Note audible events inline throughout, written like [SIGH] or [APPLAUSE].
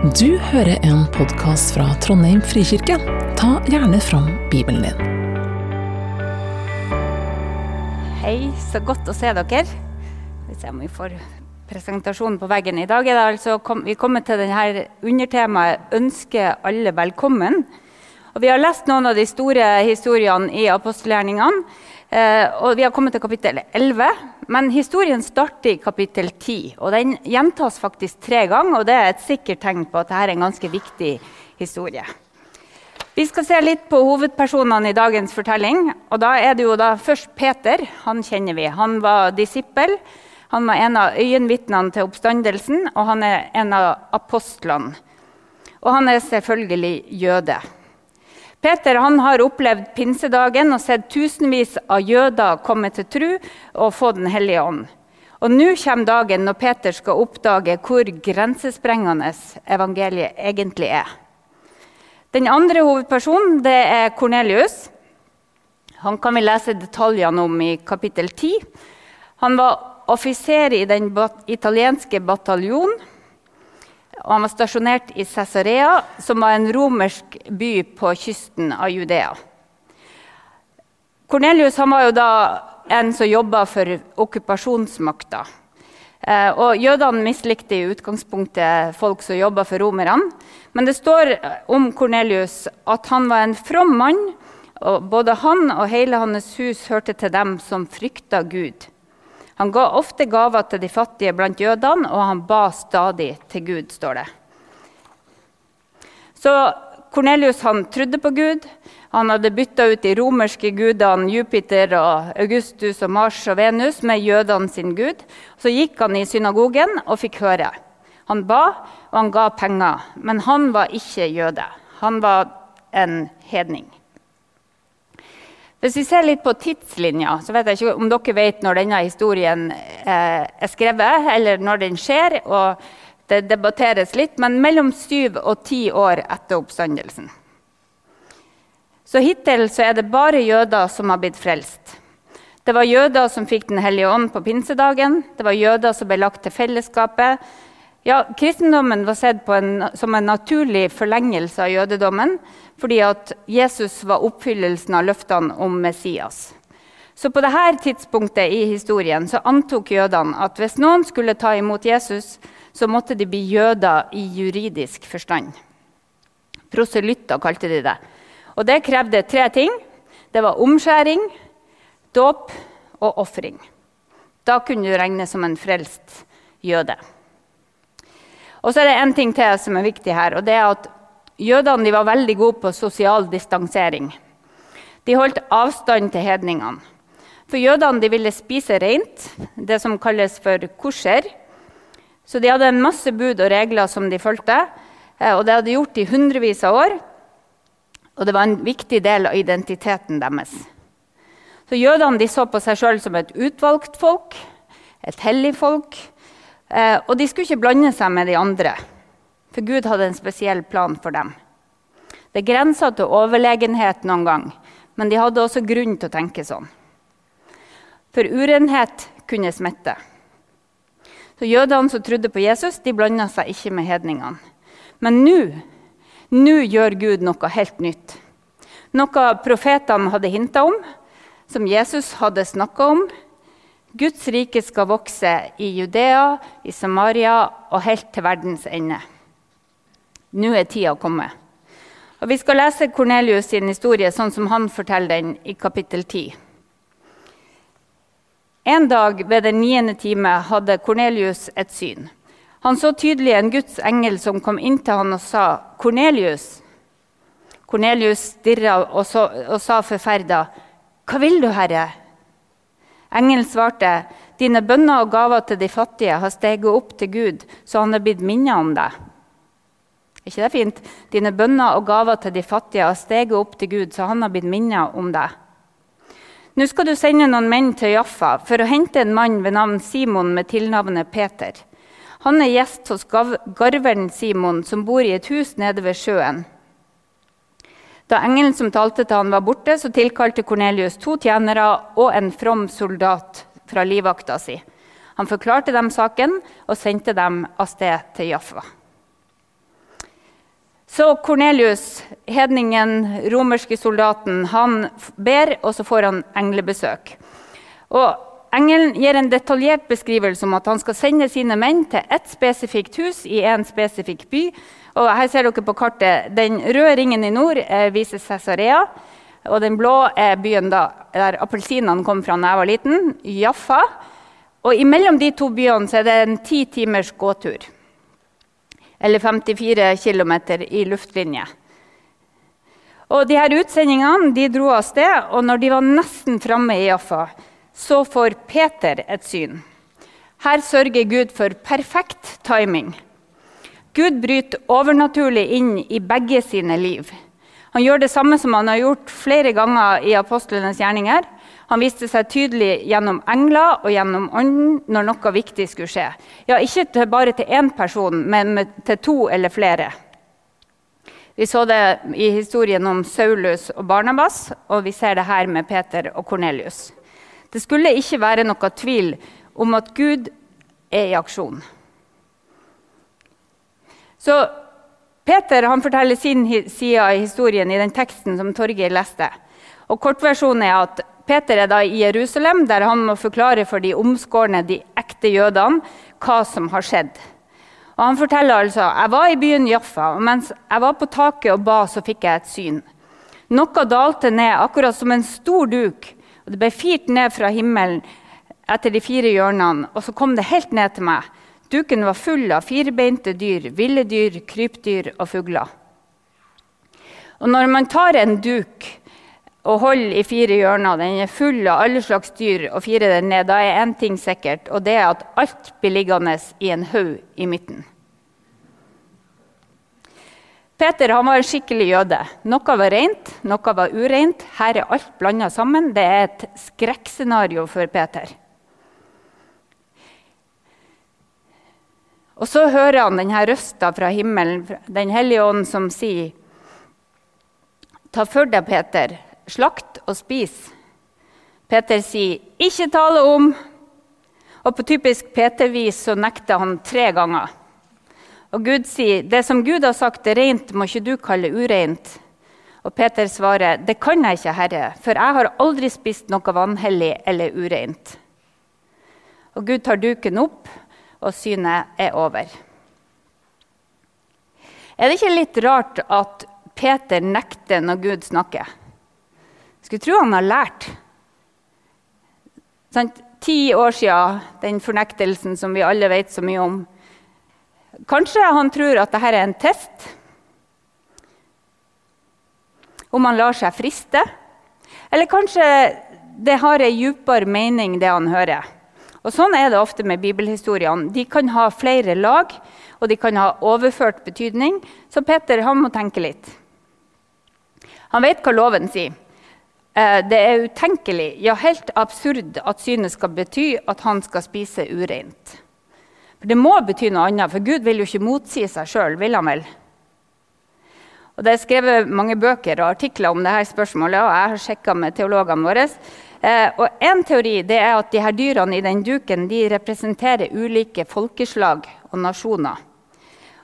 Du hører en podkast fra Trondheim frikirke. Ta gjerne fram Bibelen din. Hei, så godt å se dere. Vi jeg må få presentasjonen på veggen. I dag er det altså kom, vi kommet til denne undertemaet 'Ønske alle velkommen'. Og vi har lest noen av de store historiene i apostelgjerningene. Eh, og vi har kommet til kapittel 11, men historien starter i kapittel 10. Og den gjentas faktisk tre ganger, og det er et sikkert tegn på at dette er en ganske viktig historie. Vi skal se litt på hovedpersonene i dagens fortelling. og da er det jo da Først Peter. Han kjenner vi. Han var disippel. Han var en av øyenvitnene til oppstandelsen, og han er en av apostlene. Og han er selvfølgelig jøde. Peter har opplevd pinsedagen og sett tusenvis av jøder komme til tru og få Den hellige ånd. Og Nå kommer dagen når Peter skal oppdage hvor grensesprengende evangeliet egentlig er. Den andre hovedpersonen det er Kornelius. Han kan vi lese detaljene om i kapittel 10. Han var offiser i den italienske bataljonen og han var stasjonert i Cesarea, som var en romersk by på kysten av Judea. Kornelius var jo da en som jobba for okkupasjonsmakta. Eh, og Jødene mislikte i utgangspunktet folk som jobba for romerne. Men det står om Kornelius at han var en from mann. og Både han og hele hans hus hørte til dem som frykta Gud. Han ga ofte gaver til de fattige blant jødene, og han ba stadig til Gud, står det. Så Kornelius trodde på Gud. Han hadde bytta ut de romerske gudene Jupiter, og Augustus, og Mars og Venus med jødene sin gud. Så gikk han i synagogen og fikk høre. Han ba, og han ga penger. Men han var ikke jøde. Han var en hedning. Hvis vi ser litt på tidslinja, så vet jeg ikke om dere vet når denne historien eh, er skrevet, eller når den skjer. og Det debatteres litt, men mellom syv og ti år etter oppstandelsen. Så Hittil så er det bare jøder som har blitt frelst. Det var jøder som fikk Den hellige ånd på pinsedagen. Det var jøder som ble lagt til fellesskapet. Ja, Kristendommen var sett en, som en naturlig forlengelse av jødedommen fordi at Jesus var oppfyllelsen av løftene om Messias. Så på dette tidspunktet i historien så antok jødene at hvis noen skulle ta imot Jesus, så måtte de bli jøder i juridisk forstand. Proselytter kalte de det. Og det krevde tre ting. Det var omskjæring, dåp og ofring. Da kunne du regnes som en frelst jøde. Og så er det en ting til som er viktig her. og det er at Jødene var veldig gode på sosial distansering. De holdt avstand til hedningene. For jødene ville spise rent, det som kalles for kosher. Så de hadde en masse bud og regler som de fulgte. Eh, og det hadde de gjort i hundrevis av år. Og det var en viktig del av identiteten deres. Så Jødene så på seg sjøl som et utvalgt folk, et hellig folk. Eh, og de skulle ikke blande seg med de andre, for Gud hadde en spesiell plan for dem. Det grensa til overlegenhet noen gang, men de hadde også grunn til å tenke sånn. For urenhet kunne smitte. Så Jødene som trodde på Jesus, de blanda seg ikke med hedningene. Men nå nå gjør Gud noe helt nytt. Noe profetene hadde hinta om, som Jesus hadde snakka om, Guds rike skal vokse i Judea, i Samaria og helt til verdens ende. Nå er tida kommet. Og Vi skal lese Kornelius sin historie sånn som han forteller den i kapittel 10. En dag ved den niende time hadde Kornelius et syn. Han så tydelig en Guds engel som kom inn til han og sa, 'Kornelius.' Kornelius stirra og, og sa forferda, 'Hva vil du, Herre?' Engelen svarte, 'Dine bønner og gaver til de fattige har steget opp til Gud, så han er blitt minnet om deg.' Er ikke det fint? Dine bønner og gaver til de fattige har steget opp til Gud, så han har blitt minnet om deg. Nå skal du sende noen menn til Jaffa for å hente en mann ved navn Simon med tilnavnet Peter. Han er gjest hos garveren Simon, som bor i et hus nede ved sjøen. Da engelen som talte til han var borte, så tilkalte Kornelius to tjenere og en from soldat fra livvakta si. Han forklarte dem saken og sendte dem av sted til Jaffa. Så Kornelius, hedningen, romerske soldaten, han ber, og så får han englebesøk. Og Engelen gir en detaljert beskrivelse om at han skal sende sine menn til ett spesifikt hus i en spesifikk by. Og her ser dere på kartet, Den røde ringen i nord eh, viser Cesarea. Og den blå er byen da, der appelsinene kom fra da jeg var liten, Jaffa. Og imellom de to byene er det en ti timers gåtur. Eller 54 km i luftlinje. Og de her Utsendingene de dro av sted, og når de var nesten framme i Jaffa, så får Peter et syn. Her sørger Gud for perfekt timing. Gud bryter overnaturlig inn i begge sine liv. Han gjør det samme som han har gjort flere ganger i apostlenes gjerninger. Han viste seg tydelig gjennom engler og gjennom ånden når noe viktig skulle skje. Ja, Ikke bare til én person, men til to eller flere. Vi så det i historien om Saulus og Barnabas, og vi ser det her med Peter og Kornelius. Det skulle ikke være noe tvil om at Gud er i aksjon. Så Peter forteller sin side av historien i den teksten som Torgeir leste. Og Kortversjonen er at Peter er i Jerusalem, der han må forklare for de omskårne, de ekte jødene, hva som har skjedd. Og Han forteller altså jeg var i byen Jaffa, og mens jeg var på taket og ba, så fikk jeg et syn. Noe dalte ned, akkurat som en stor duk, det ble firt ned fra himmelen etter de fire hjørnene, og så kom det helt ned til meg. Duken var full av firbeinte dyr, ville dyr, krypdyr og fugler. Og når man tar en duk og holder i fire hjørner, den er full av alle slags dyr, og firer den ned, da er én ting sikkert, og det er at alt blir liggende i en haug i midten. Peter var en skikkelig jøde. Noe var rent, noe var ureint. Her er alt blanda sammen. Det er et skrekkscenario for Peter. Og så hører han denne røsta fra himmelen, Den hellige ånd, som sier Ta for deg, Peter. Slakt og spis. Peter sier, 'Ikke tale om.' Og på typisk Peter-vis så nekter han tre ganger. Og Gud sier, 'Det som Gud har sagt er rent, må ikke du kalle ureint.' Og Peter svarer, 'Det kan jeg ikke, Herre, for jeg har aldri spist noe vanhellig eller ureint.' Og Gud tar duken opp og synet er over. Er det ikke litt rart at Peter nekter når Gud snakker? Skulle tro han har lært. Sånn, ti år siden, den fornektelsen som vi alle vet så mye om. Kanskje han tror at dette er en test? Om han lar seg friste? Eller kanskje det har en dypere mening, det han hører? Og Sånn er det ofte med bibelhistoriene. De kan ha flere lag, og de kan ha overført betydning. Så Peter han må tenke litt. Han vet hva loven sier. Eh, det er utenkelig, ja helt absurd, at synet skal bety at han skal spise ureint. For Det må bety noe annet, for Gud vil jo ikke motsi seg sjøl, vil han vel? Og Det er skrevet mange bøker og artikler om dette spørsmålet, og jeg har sjekka med teologene våre. Eh, og En teori er at de her dyrene i den duken de representerer ulike folkeslag og nasjoner.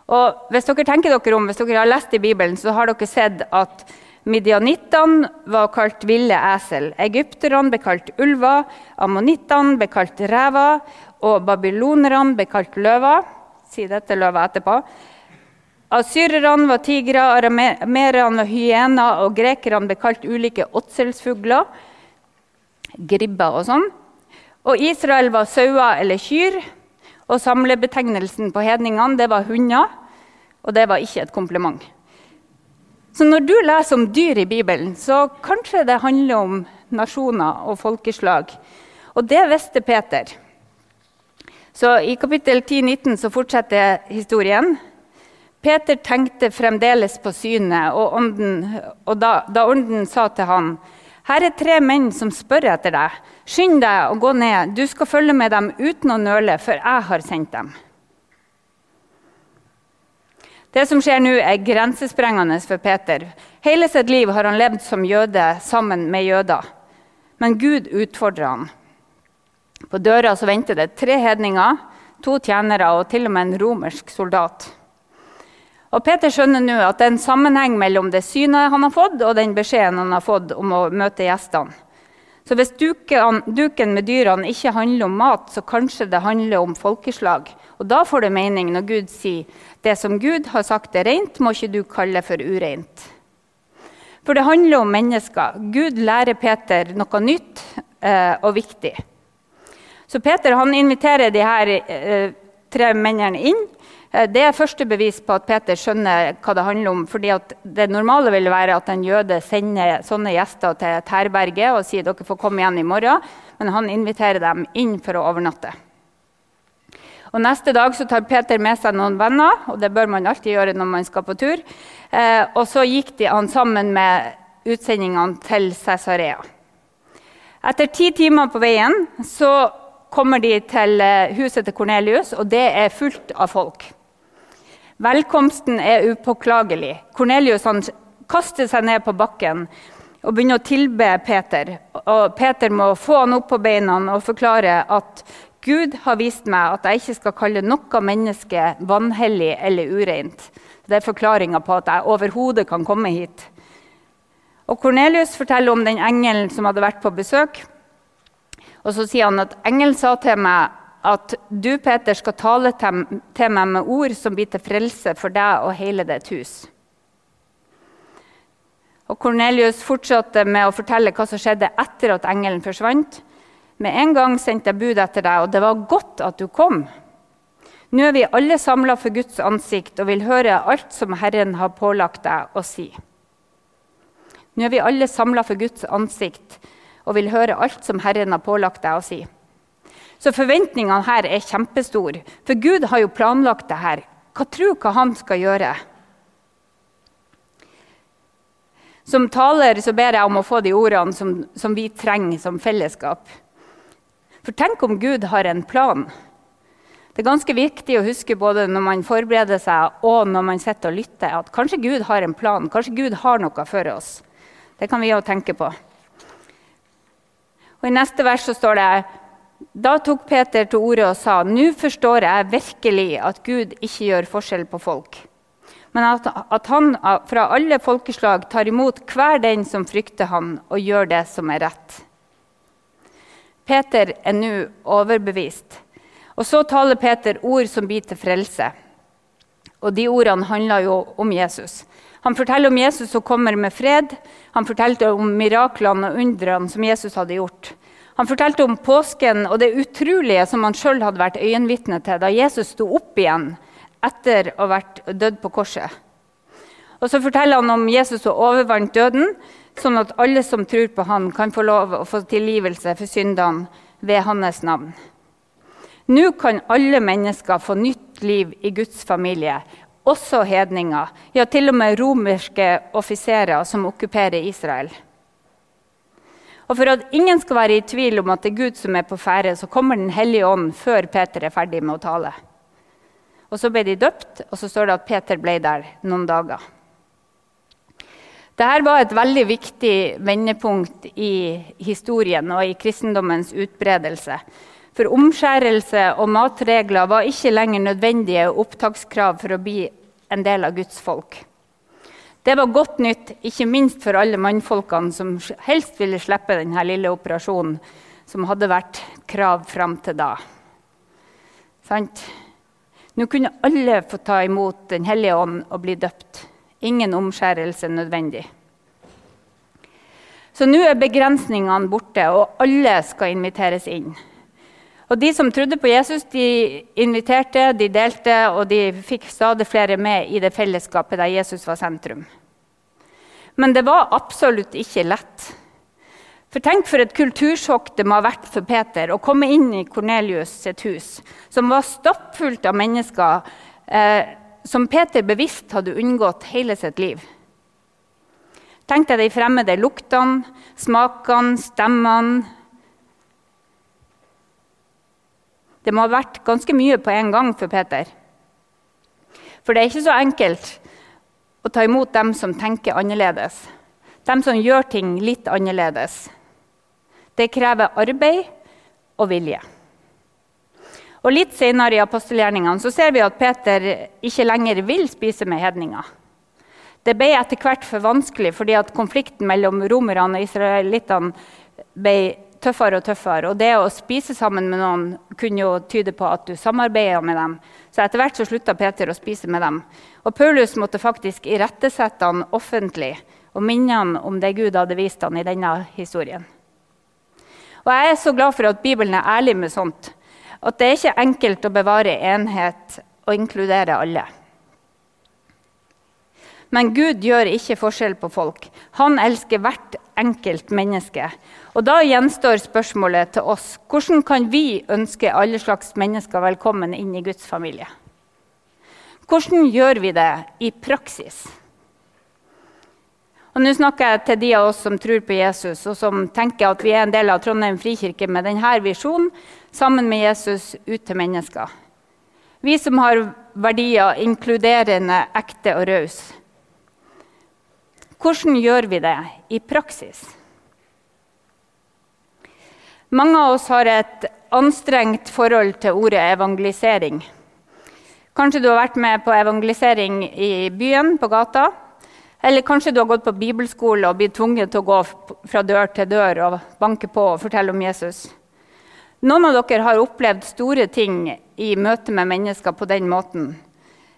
Og hvis dere tenker dere om, hvis dere har lest i Bibelen, så har dere sett at Midianittene var kalt ville esel. Egypterne ble kalt ulver. Ammonittene ble kalt rever. Og babylonerne ble kalt løver. Si dette løva etterpå. Asyrerne var tigre, aramererne var hyener, og grekerne ble kalt ulike åtselsfugler gribber og sånn. Og Israel var sauer eller kyr. Og samlebetegnelsen på hedningene det var hunder. Og det var ikke et kompliment. Så når du leser om dyr i Bibelen, så kanskje det handler om nasjoner og folkeslag. Og det visste Peter. Så I kapittel 10-19 så fortsetter historien. Peter tenkte fremdeles på synet, og, ånden, og da, da ånden sa til han, her er tre menn som spør etter deg. Skynd deg å gå ned. Du skal følge med dem uten å nøle, for jeg har sendt dem. Det som skjer nå, er grensesprengende for Peter. Hele sitt liv har han levd som jøde sammen med jøder. Men Gud utfordrer han. På døra så venter det tre hedninger, to tjenere og til og med en romersk soldat. Og Peter skjønner nå at det er en sammenheng mellom det synet han har fått, og den beskjeden han har fått om å møte gjestene. Så hvis duken, duken med dyrene ikke handler om mat, så kanskje det handler om folkeslag. Og da får det mening når Gud sier det som Gud har sagt er rent, må ikke du kalle for ureint. For det handler om mennesker. Gud lærer Peter noe nytt eh, og viktig. Så Peter han inviterer de her eh, tre mennene inn. Eh, det er første bevis på at Peter skjønner hva det handler om. fordi Det normale vil være at en jøde sender sånne gjester til et herberge og sier dere får komme igjen i morgen. Men han inviterer dem inn for å overnatte. Og Neste dag så tar Peter med seg noen venner, og det bør man alltid gjøre når man skal på tur. Eh, og så gikk de han sammen med utsendingene til Cesarea. Etter ti timer på veien så kommer de til eh, huset til Kornelius, og det er fullt av folk. Velkomsten er upåklagelig. Kornelius kaster seg ned på bakken og begynner å tilbe Peter. Og Peter må få han opp på beina og forklare at Gud har vist meg at jeg ikke skal kalle noe menneske vanhellig eller ureint. Det er forklaringa på at jeg overhodet kan komme hit. Og Kornelius forteller om den engelen som hadde vært på besøk. Og så sier han at engelen sa til meg at du, Peter, skal tale til meg med ord som blir til frelse for deg og hele ditt hus. Og Kornelius fortsatte med å fortelle hva som skjedde etter at engelen forsvant. Med en gang sendte jeg bud etter deg, og det var godt at du kom. Nå er vi alle samla for Guds ansikt og vil høre alt som Herren har pålagt deg å si. Nå er vi alle samla for Guds ansikt og vil høre alt som Herren har pålagt deg å si. Så forventningene her er kjempestore. For Gud har jo planlagt det her. Hva tror hva han skal gjøre? Som taler så ber jeg om å få de ordene som, som vi trenger som fellesskap. For tenk om Gud har en plan. Det er ganske viktig å huske både når man forbereder seg og når man sitter og lytter, at kanskje Gud har en plan. Kanskje Gud har noe for oss. Det kan vi jo tenke på. Og I neste vers så står det da tok Peter til orde og sa, nå forstår jeg virkelig at Gud ikke gjør forskjell på folk, men at, at han fra alle folkeslag tar imot hver den som frykter han, og gjør det som er rett. Peter er nå overbevist. Og så taler Peter ord som blir til frelse. Og de ordene handler jo om Jesus. Han forteller om Jesus som kommer med fred. Han fortalte om miraklene og undrene som Jesus hadde gjort. Han fortalte om påsken og det utrolige som han sjøl hadde vært øyenvitne til da Jesus sto opp igjen etter å ha vært dødd på korset. Og så forteller han om Jesus som overvant døden, sånn at alle som tror på han kan få lov å få tilgivelse for syndene ved hans navn. Nå kan alle mennesker få nytt liv i Guds familie, også hedninger, ja, til og med romerske offiserer som okkuperer Israel. Og For at ingen skal være i tvil om at det er Gud som er på ferde, så kommer Den hellige ånd før Peter er ferdig med å tale. Og Så ble de døpt, og så står det at Peter ble der noen dager. Dette var et veldig viktig vendepunkt i historien og i kristendommens utbredelse. For omskjærelse og matregler var ikke lenger nødvendige opptakskrav for å bli en del av Guds folk. Det var godt nytt, ikke minst for alle mannfolkene som helst ville slippe denne lille operasjonen som hadde vært krav fram til da. Sant? Nå kunne alle få ta imot Den hellige ånd og bli døpt. Ingen omskjærelse nødvendig. Så nå er begrensningene borte, og alle skal inviteres inn. Og De som trodde på Jesus, de inviterte, de delte, og de fikk stadig flere med i det fellesskapet der Jesus var sentrum. Men det var absolutt ikke lett. For Tenk for et kultursjokk det må ha vært for Peter å komme inn i Kornelius sitt hus, som var stappfullt av mennesker eh, som Peter bevisst hadde unngått hele sitt liv. Tenk deg de fremmede luktene, smakene, stemmene, Det må ha vært ganske mye på en gang for Peter. For det er ikke så enkelt å ta imot dem som tenker annerledes. Dem som gjør ting litt annerledes. Det krever arbeid og vilje. Og Litt senere i apostelgjerningene så ser vi at Peter ikke lenger vil spise med hedninger. Det ble etter hvert for vanskelig fordi at konflikten mellom romerne og israelittene ble tøffere og tøffere. Og det å spise sammen med noen kunne jo tyde på at du samarbeider med dem. Så etter hvert så slutta Peter å spise med dem. Og Paulus måtte faktisk irettesette han offentlig og minne han om det Gud hadde vist han i denne historien. Og Jeg er så glad for at Bibelen er ærlig med sånt. At det er ikke enkelt å bevare enhet og inkludere alle. Men Gud gjør ikke forskjell på folk. Han elsker hvert enkelt menneske. Og Da gjenstår spørsmålet til oss hvordan kan vi ønske alle slags mennesker velkommen inn i Guds familie? Hvordan gjør vi det i praksis? Og Nå snakker jeg til de av oss som tror på Jesus, og som tenker at vi er en del av Trondheim frikirke med denne visjonen, sammen med Jesus ut til mennesker. Vi som har verdier inkluderende, ekte og raus. Hvordan gjør vi det i praksis? Mange av oss har et anstrengt forhold til ordet evangelisering. Kanskje du har vært med på evangelisering i byen, på gata. Eller kanskje du har gått på bibelskole og blitt tvunget til å gå fra dør til dør og banke på og fortelle om Jesus. Noen av dere har opplevd store ting i møte med mennesker på den måten.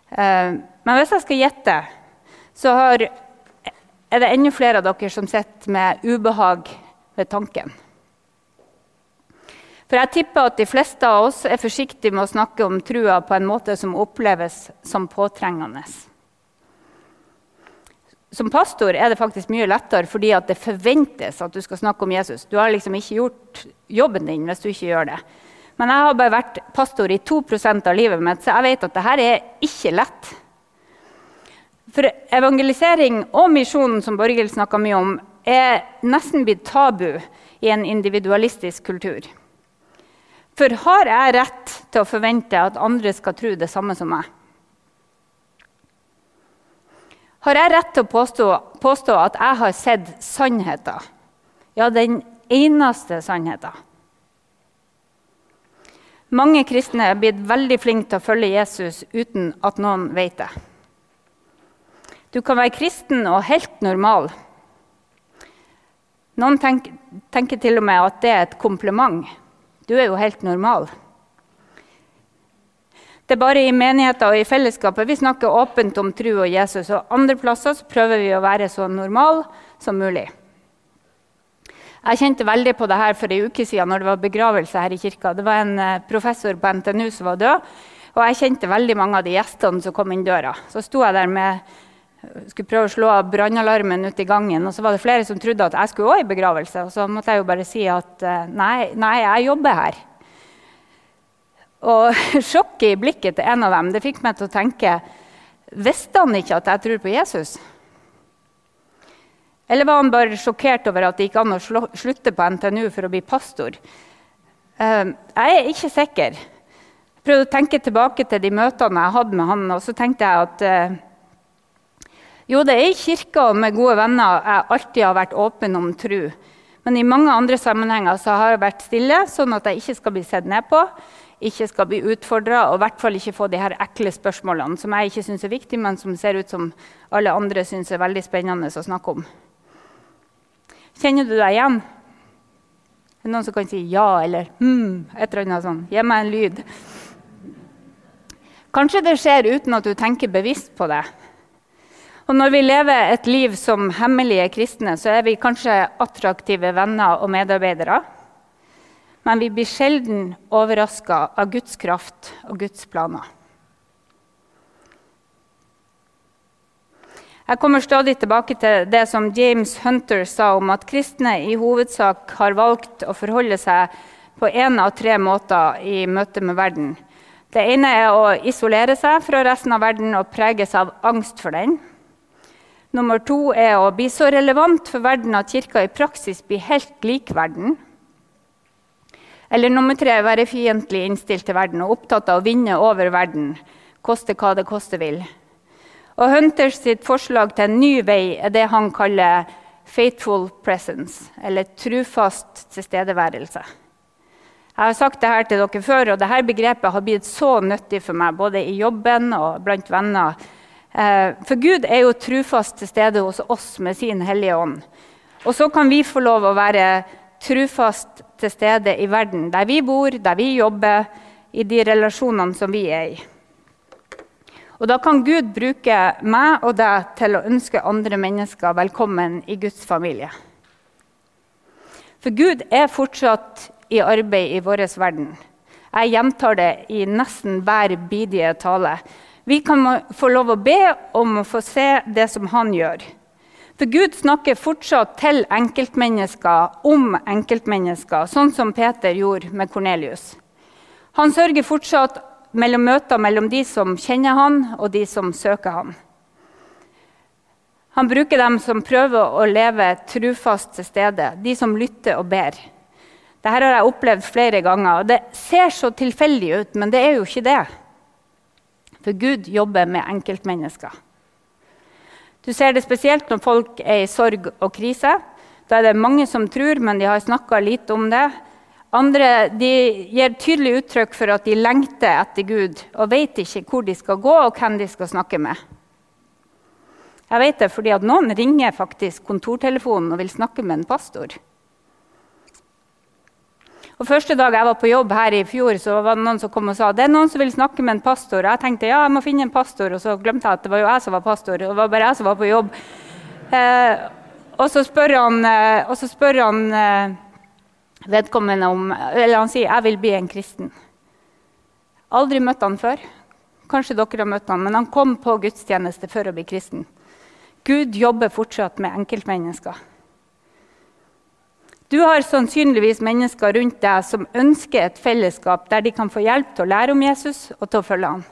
Eh, men hvis jeg skal gjette, så har, er det enda flere av dere som sitter med ubehag ved tanken. For jeg tipper at de fleste av oss er forsiktige med å snakke om trua på en måte som oppleves som påtrengende. Som pastor er det faktisk mye lettere fordi det forventes at du skal snakke om Jesus. Du har liksom ikke gjort jobben din hvis du ikke gjør det. Men jeg har bare vært pastor i 2% av livet mitt, så jeg vet at dette er ikke lett. For evangelisering og misjonen som Borghild snakka mye om, er nesten blitt tabu i en individualistisk kultur. For har jeg rett til å forvente at andre skal tro det samme som meg? Har jeg rett til å påstå, påstå at jeg har sett sannheten? Ja, den eneste sannheten. Mange kristne er blitt veldig flinke til å følge Jesus uten at noen vet det. Du kan være kristen og helt normal. Noen tenker, tenker til og med at det er et kompliment. Du er jo helt normal. Det er bare i menigheter og i fellesskapet vi snakker åpent om tro og Jesus. Og andre plasser så prøver vi å være så normal som mulig. Jeg kjente veldig på det her for en uke siden når det var begravelse her i kirka. Det var en eh, professor på NTNU som var død, og jeg kjente veldig mange av de gjestene som kom inn døra. Så sto jeg der med skulle prøve å slå av brannalarmen ute i gangen. Og så var det flere som trodde at jeg skulle òg i begravelse. Og så måtte jeg jo bare si at eh, nei, nei jeg jobber her. Og [LAUGHS] sjokket i blikket til en av dem det fikk meg til å tenke Visste han ikke at jeg tror på Jesus? Eller var han bare sjokkert over at det gikk an å slutte på NTNU for å bli pastor? Uh, jeg er ikke sikker. Jeg prøvde å tenke tilbake til de møtene jeg hadde med han, og så tenkte jeg at uh, jo, det er i kirka og med gode venner jeg alltid har vært åpen om tro. Men i mange andre sammenhenger så har jeg vært stille, sånn at jeg ikke skal bli sett ned på, ikke skal bli utfordra og i hvert fall ikke få de her ekle spørsmålene som jeg ikke syns er viktige, men som ser ut som alle andre syns er veldig spennende å snakke om. Kjenner du deg igjen? Er det noen som kan si ja eller hm? Et eller annet sånn. Gi meg en lyd. Kanskje det skjer uten at du tenker bevisst på det. Og når vi lever et liv som hemmelige kristne, så er vi kanskje attraktive venner og medarbeidere. Men vi blir sjelden overraska av Guds kraft og Guds planer. Jeg kommer stadig tilbake til det som James Hunter sa om at kristne i hovedsak har valgt å forholde seg på én av tre måter i møte med verden. Det ene er å isolere seg fra resten av verden og preges av angst for den. Nummer to er å bli så relevant for verden at kirka i praksis blir helt lik verden. Eller nummer tre være fiendtlig innstilt til verden og opptatt av å vinne over verden, koste hva det koste vil. Og Hunters sitt forslag til en ny vei er det han kaller 'faithful presence', eller trufast tilstedeværelse. Jeg har sagt det her til dere før, og dette begrepet har blitt så nyttig for meg, både i jobben og blant venner. Eh, for Gud er jo trufast til stede hos oss med sin Hellige Ånd. Og så kan vi få lov å være trufast til stede i verden, der vi bor, der vi jobber, i de relasjonene som vi er i. Og Da kan Gud bruke meg og deg til å ønske andre mennesker velkommen i Guds familie. For Gud er fortsatt i arbeid i vår verden. Jeg gjentar det i nesten hver bidige tale. Vi kan få lov å be om å få se det som han gjør. For Gud snakker fortsatt til enkeltmennesker om enkeltmennesker, sånn som Peter gjorde med Kornelius. Han sørger fortsatt mellom møter mellom de som kjenner han, og de som søker han. Han bruker dem som prøver å leve trufast til stede, de som lytter og ber. Dette har jeg opplevd flere ganger. og Det ser så tilfeldig ut, men det er jo ikke det. For Gud jobber med enkeltmennesker. Du ser det spesielt når folk er i sorg og krise. Da er det mange som tror, men de har snakka lite om det. Andre gir tydelig uttrykk for at de lengter etter Gud og vet ikke hvor de skal gå og hvem de skal snakke med. Jeg vet det fordi at noen ringer faktisk kontortelefonen og vil snakke med en pastor. Og Første dag jeg var på jobb her i fjor, så var det noen som kom og sa det er noen som vil snakke med en pastor. Og Jeg tenkte ja, jeg må finne en pastor, og så glemte jeg at det var jo jeg som var pastor. det var bare jeg som var på jobb. Eh, og så spør han, og så spør han eh, vedkommende om Eller han sier 'jeg vil bli en kristen'. Aldri møtt han før. Kanskje dere har møtt han, men han kom på gudstjeneste for å bli kristen. Gud jobber fortsatt med enkeltmennesker. Du har sannsynligvis mennesker rundt deg som ønsker et fellesskap der de kan få hjelp til å lære om Jesus og til å følge ham.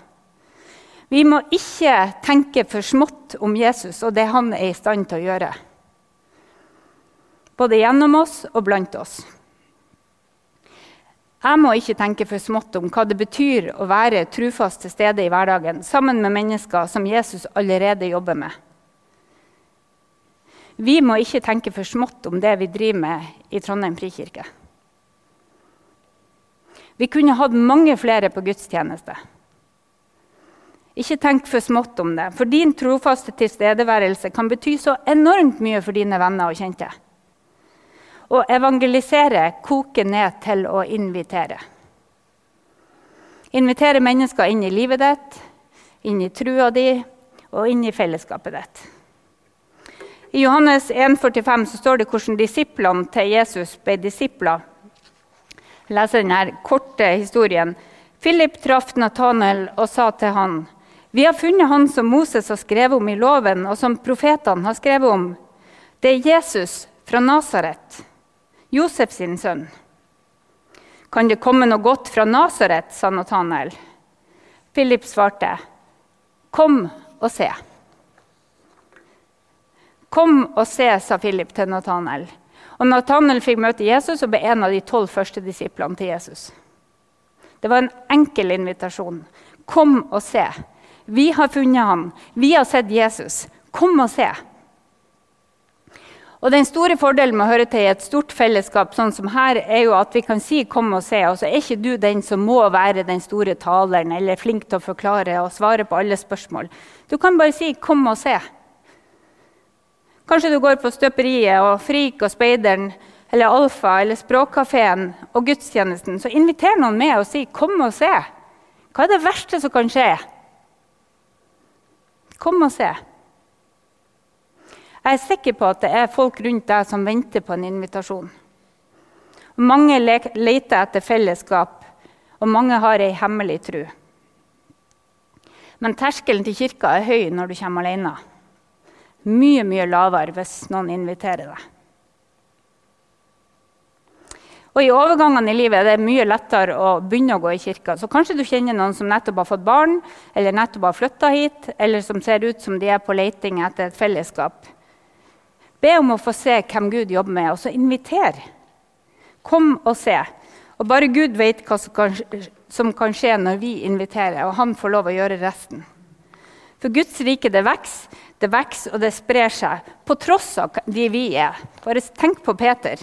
Vi må ikke tenke for smått om Jesus og det han er i stand til å gjøre. Både gjennom oss og blant oss. Jeg må ikke tenke for smått om hva det betyr å være trufast til stede i hverdagen sammen med mennesker som Jesus allerede jobber med. Vi må ikke tenke for smått om det vi driver med i Trondheim frikirke. Vi kunne hatt mange flere på gudstjeneste. Ikke tenk for smått om det, for din trofaste tilstedeværelse kan bety så enormt mye for dine venner og kjente. Å evangelisere koker ned til å invitere. Invitere mennesker inn i livet ditt, inn i trua di og inn i fellesskapet ditt. I Johannes 1,45 står det hvordan disiplene til Jesus ble disipler. Jeg leser denne korte historien. Philip traff Nathanael og sa til han, Vi har funnet han som Moses har skrevet om i loven, og som profetene har skrevet om. Det er Jesus fra Nasaret. Josef sin sønn. Kan det komme noe godt fra Nasaret, sa Nathanael. Philip svarte, Kom og se. Kom og se, sa Philip til Nathanael. Og Nathanael fikk møte Jesus og ble en av de tolv første disiplene til Jesus. Det var en enkel invitasjon. Kom og se. Vi har funnet ham. Vi har sett Jesus. Kom og se. Og Den store fordelen med å høre til i et stort fellesskap sånn som her, er jo at vi kan si 'kom og se', og så er ikke du den som må være den store taleren eller flink til å forklare og svare på alle spørsmål. Du kan bare si 'kom og se'. Kanskje du går på Støperiet og Frik og Speideren eller Alfa eller Språkkafeen og gudstjenesten. Så inviter noen med og si 'kom og se'. Hva er det verste som kan skje? Kom og se. Jeg er sikker på at det er folk rundt deg som venter på en invitasjon. Mange leter etter fellesskap, og mange har ei hemmelig tro. Men terskelen til kirka er høy når du kommer alene. Mye mye lavere hvis noen inviterer deg. Og I overgangene i livet er det mye lettere å begynne å gå i kirka. Så kanskje du kjenner noen som nettopp har fått barn, eller nettopp har flytta hit, eller som ser ut som de er på leiting etter et fellesskap. Be om å få se hvem Gud jobber med, og så inviter. Kom og se. Og bare Gud vet hva som kan, skje når vi inviterer, og han får lov å gjøre resten. For Guds rike det vokser, det vokser og det sprer seg, på tross av de vi er. Bare tenk på Peter.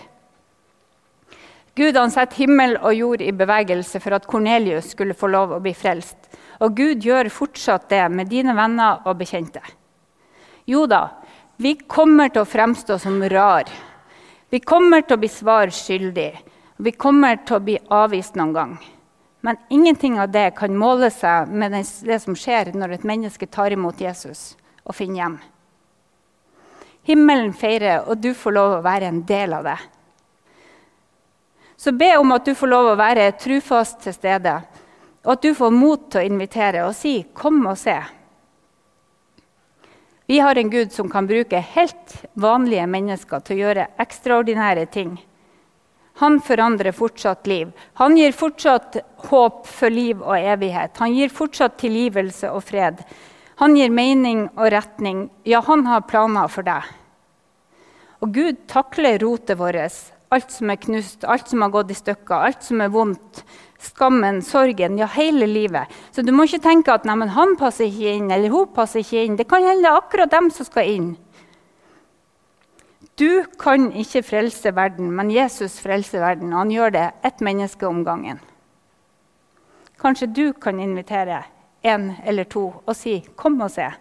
Gud han setter himmel og jord i bevegelse for at Kornelius skulle få lov å bli frelst. Og Gud gjør fortsatt det med dine venner og bekjente. Jo da, vi kommer til å fremstå som rar. Vi kommer til å bli svar skyldig. Vi kommer til å bli avvist noen gang. Men ingenting av det kan måle seg med det som skjer når et menneske tar imot Jesus og finne hjem. Himmelen feirer, og du får lov å være en del av det. Så be om at du får lov å være trufast til stede, og at du får mot til å invitere og si 'kom og se'. Vi har en Gud som kan bruke helt vanlige mennesker til å gjøre ekstraordinære ting. Han forandrer fortsatt liv. Han gir fortsatt håp for liv og evighet. Han gir fortsatt tilgivelse og fred. Han gir mening og retning. Ja, han har planer for deg. Og Gud takler rotet vårt, alt som er knust, alt som har gått i stykker, alt som er vondt. Skammen, sorgen, ja, hele livet. Så du må ikke tenke at nei, han passer ikke inn, eller hun passer ikke inn. Det kan hende akkurat dem som skal inn. Du kan ikke frelse verden, men Jesus frelser verden. Og han gjør det ett menneske om gangen. Kanskje du kan invitere en eller to og si 'kom og se'.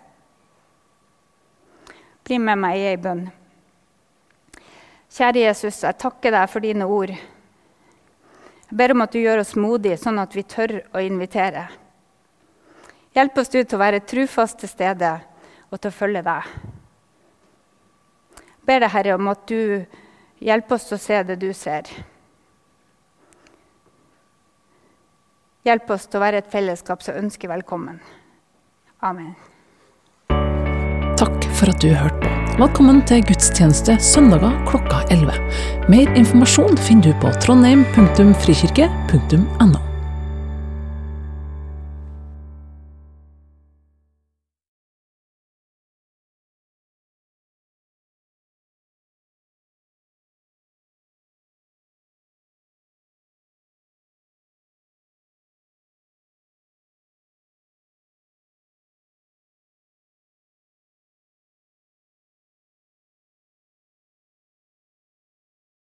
Bli med meg i ei bønn. Kjære Jesus, jeg takker deg for dine ord. Jeg ber om at du gjør oss modige, sånn at vi tør å invitere. Hjelp oss du til å være trufast til stede og til å følge deg Jeg ber deg, Herre, om at du hjelper oss til å se det du ser. Hjelp oss til å være et fellesskap som ønsker velkommen. Amen. Takk for at du hørte på. Velkommen til gudstjeneste søndager klokka 11. Mer informasjon finner du på trondheim.frikirke.no.